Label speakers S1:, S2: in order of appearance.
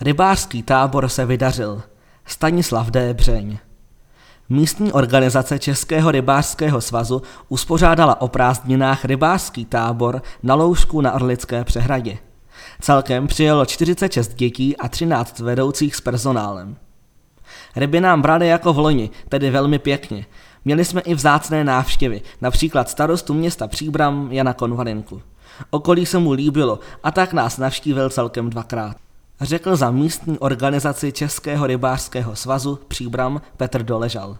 S1: Rybářský tábor se vydařil. Stanislav D. Břeň. Místní organizace Českého rybářského svazu uspořádala o prázdninách rybářský tábor na loužku na Orlické přehradě. Celkem přijelo 46 dětí a 13 vedoucích s personálem. Ryby nám brali jako v loni, tedy velmi pěkně. Měli jsme i vzácné návštěvy, například starostu města Příbram Jana Konvalinku. Okolí se mu líbilo a tak nás navštívil celkem dvakrát. Řekl za místní organizaci Českého rybářského svazu Příbram Petr Doležal.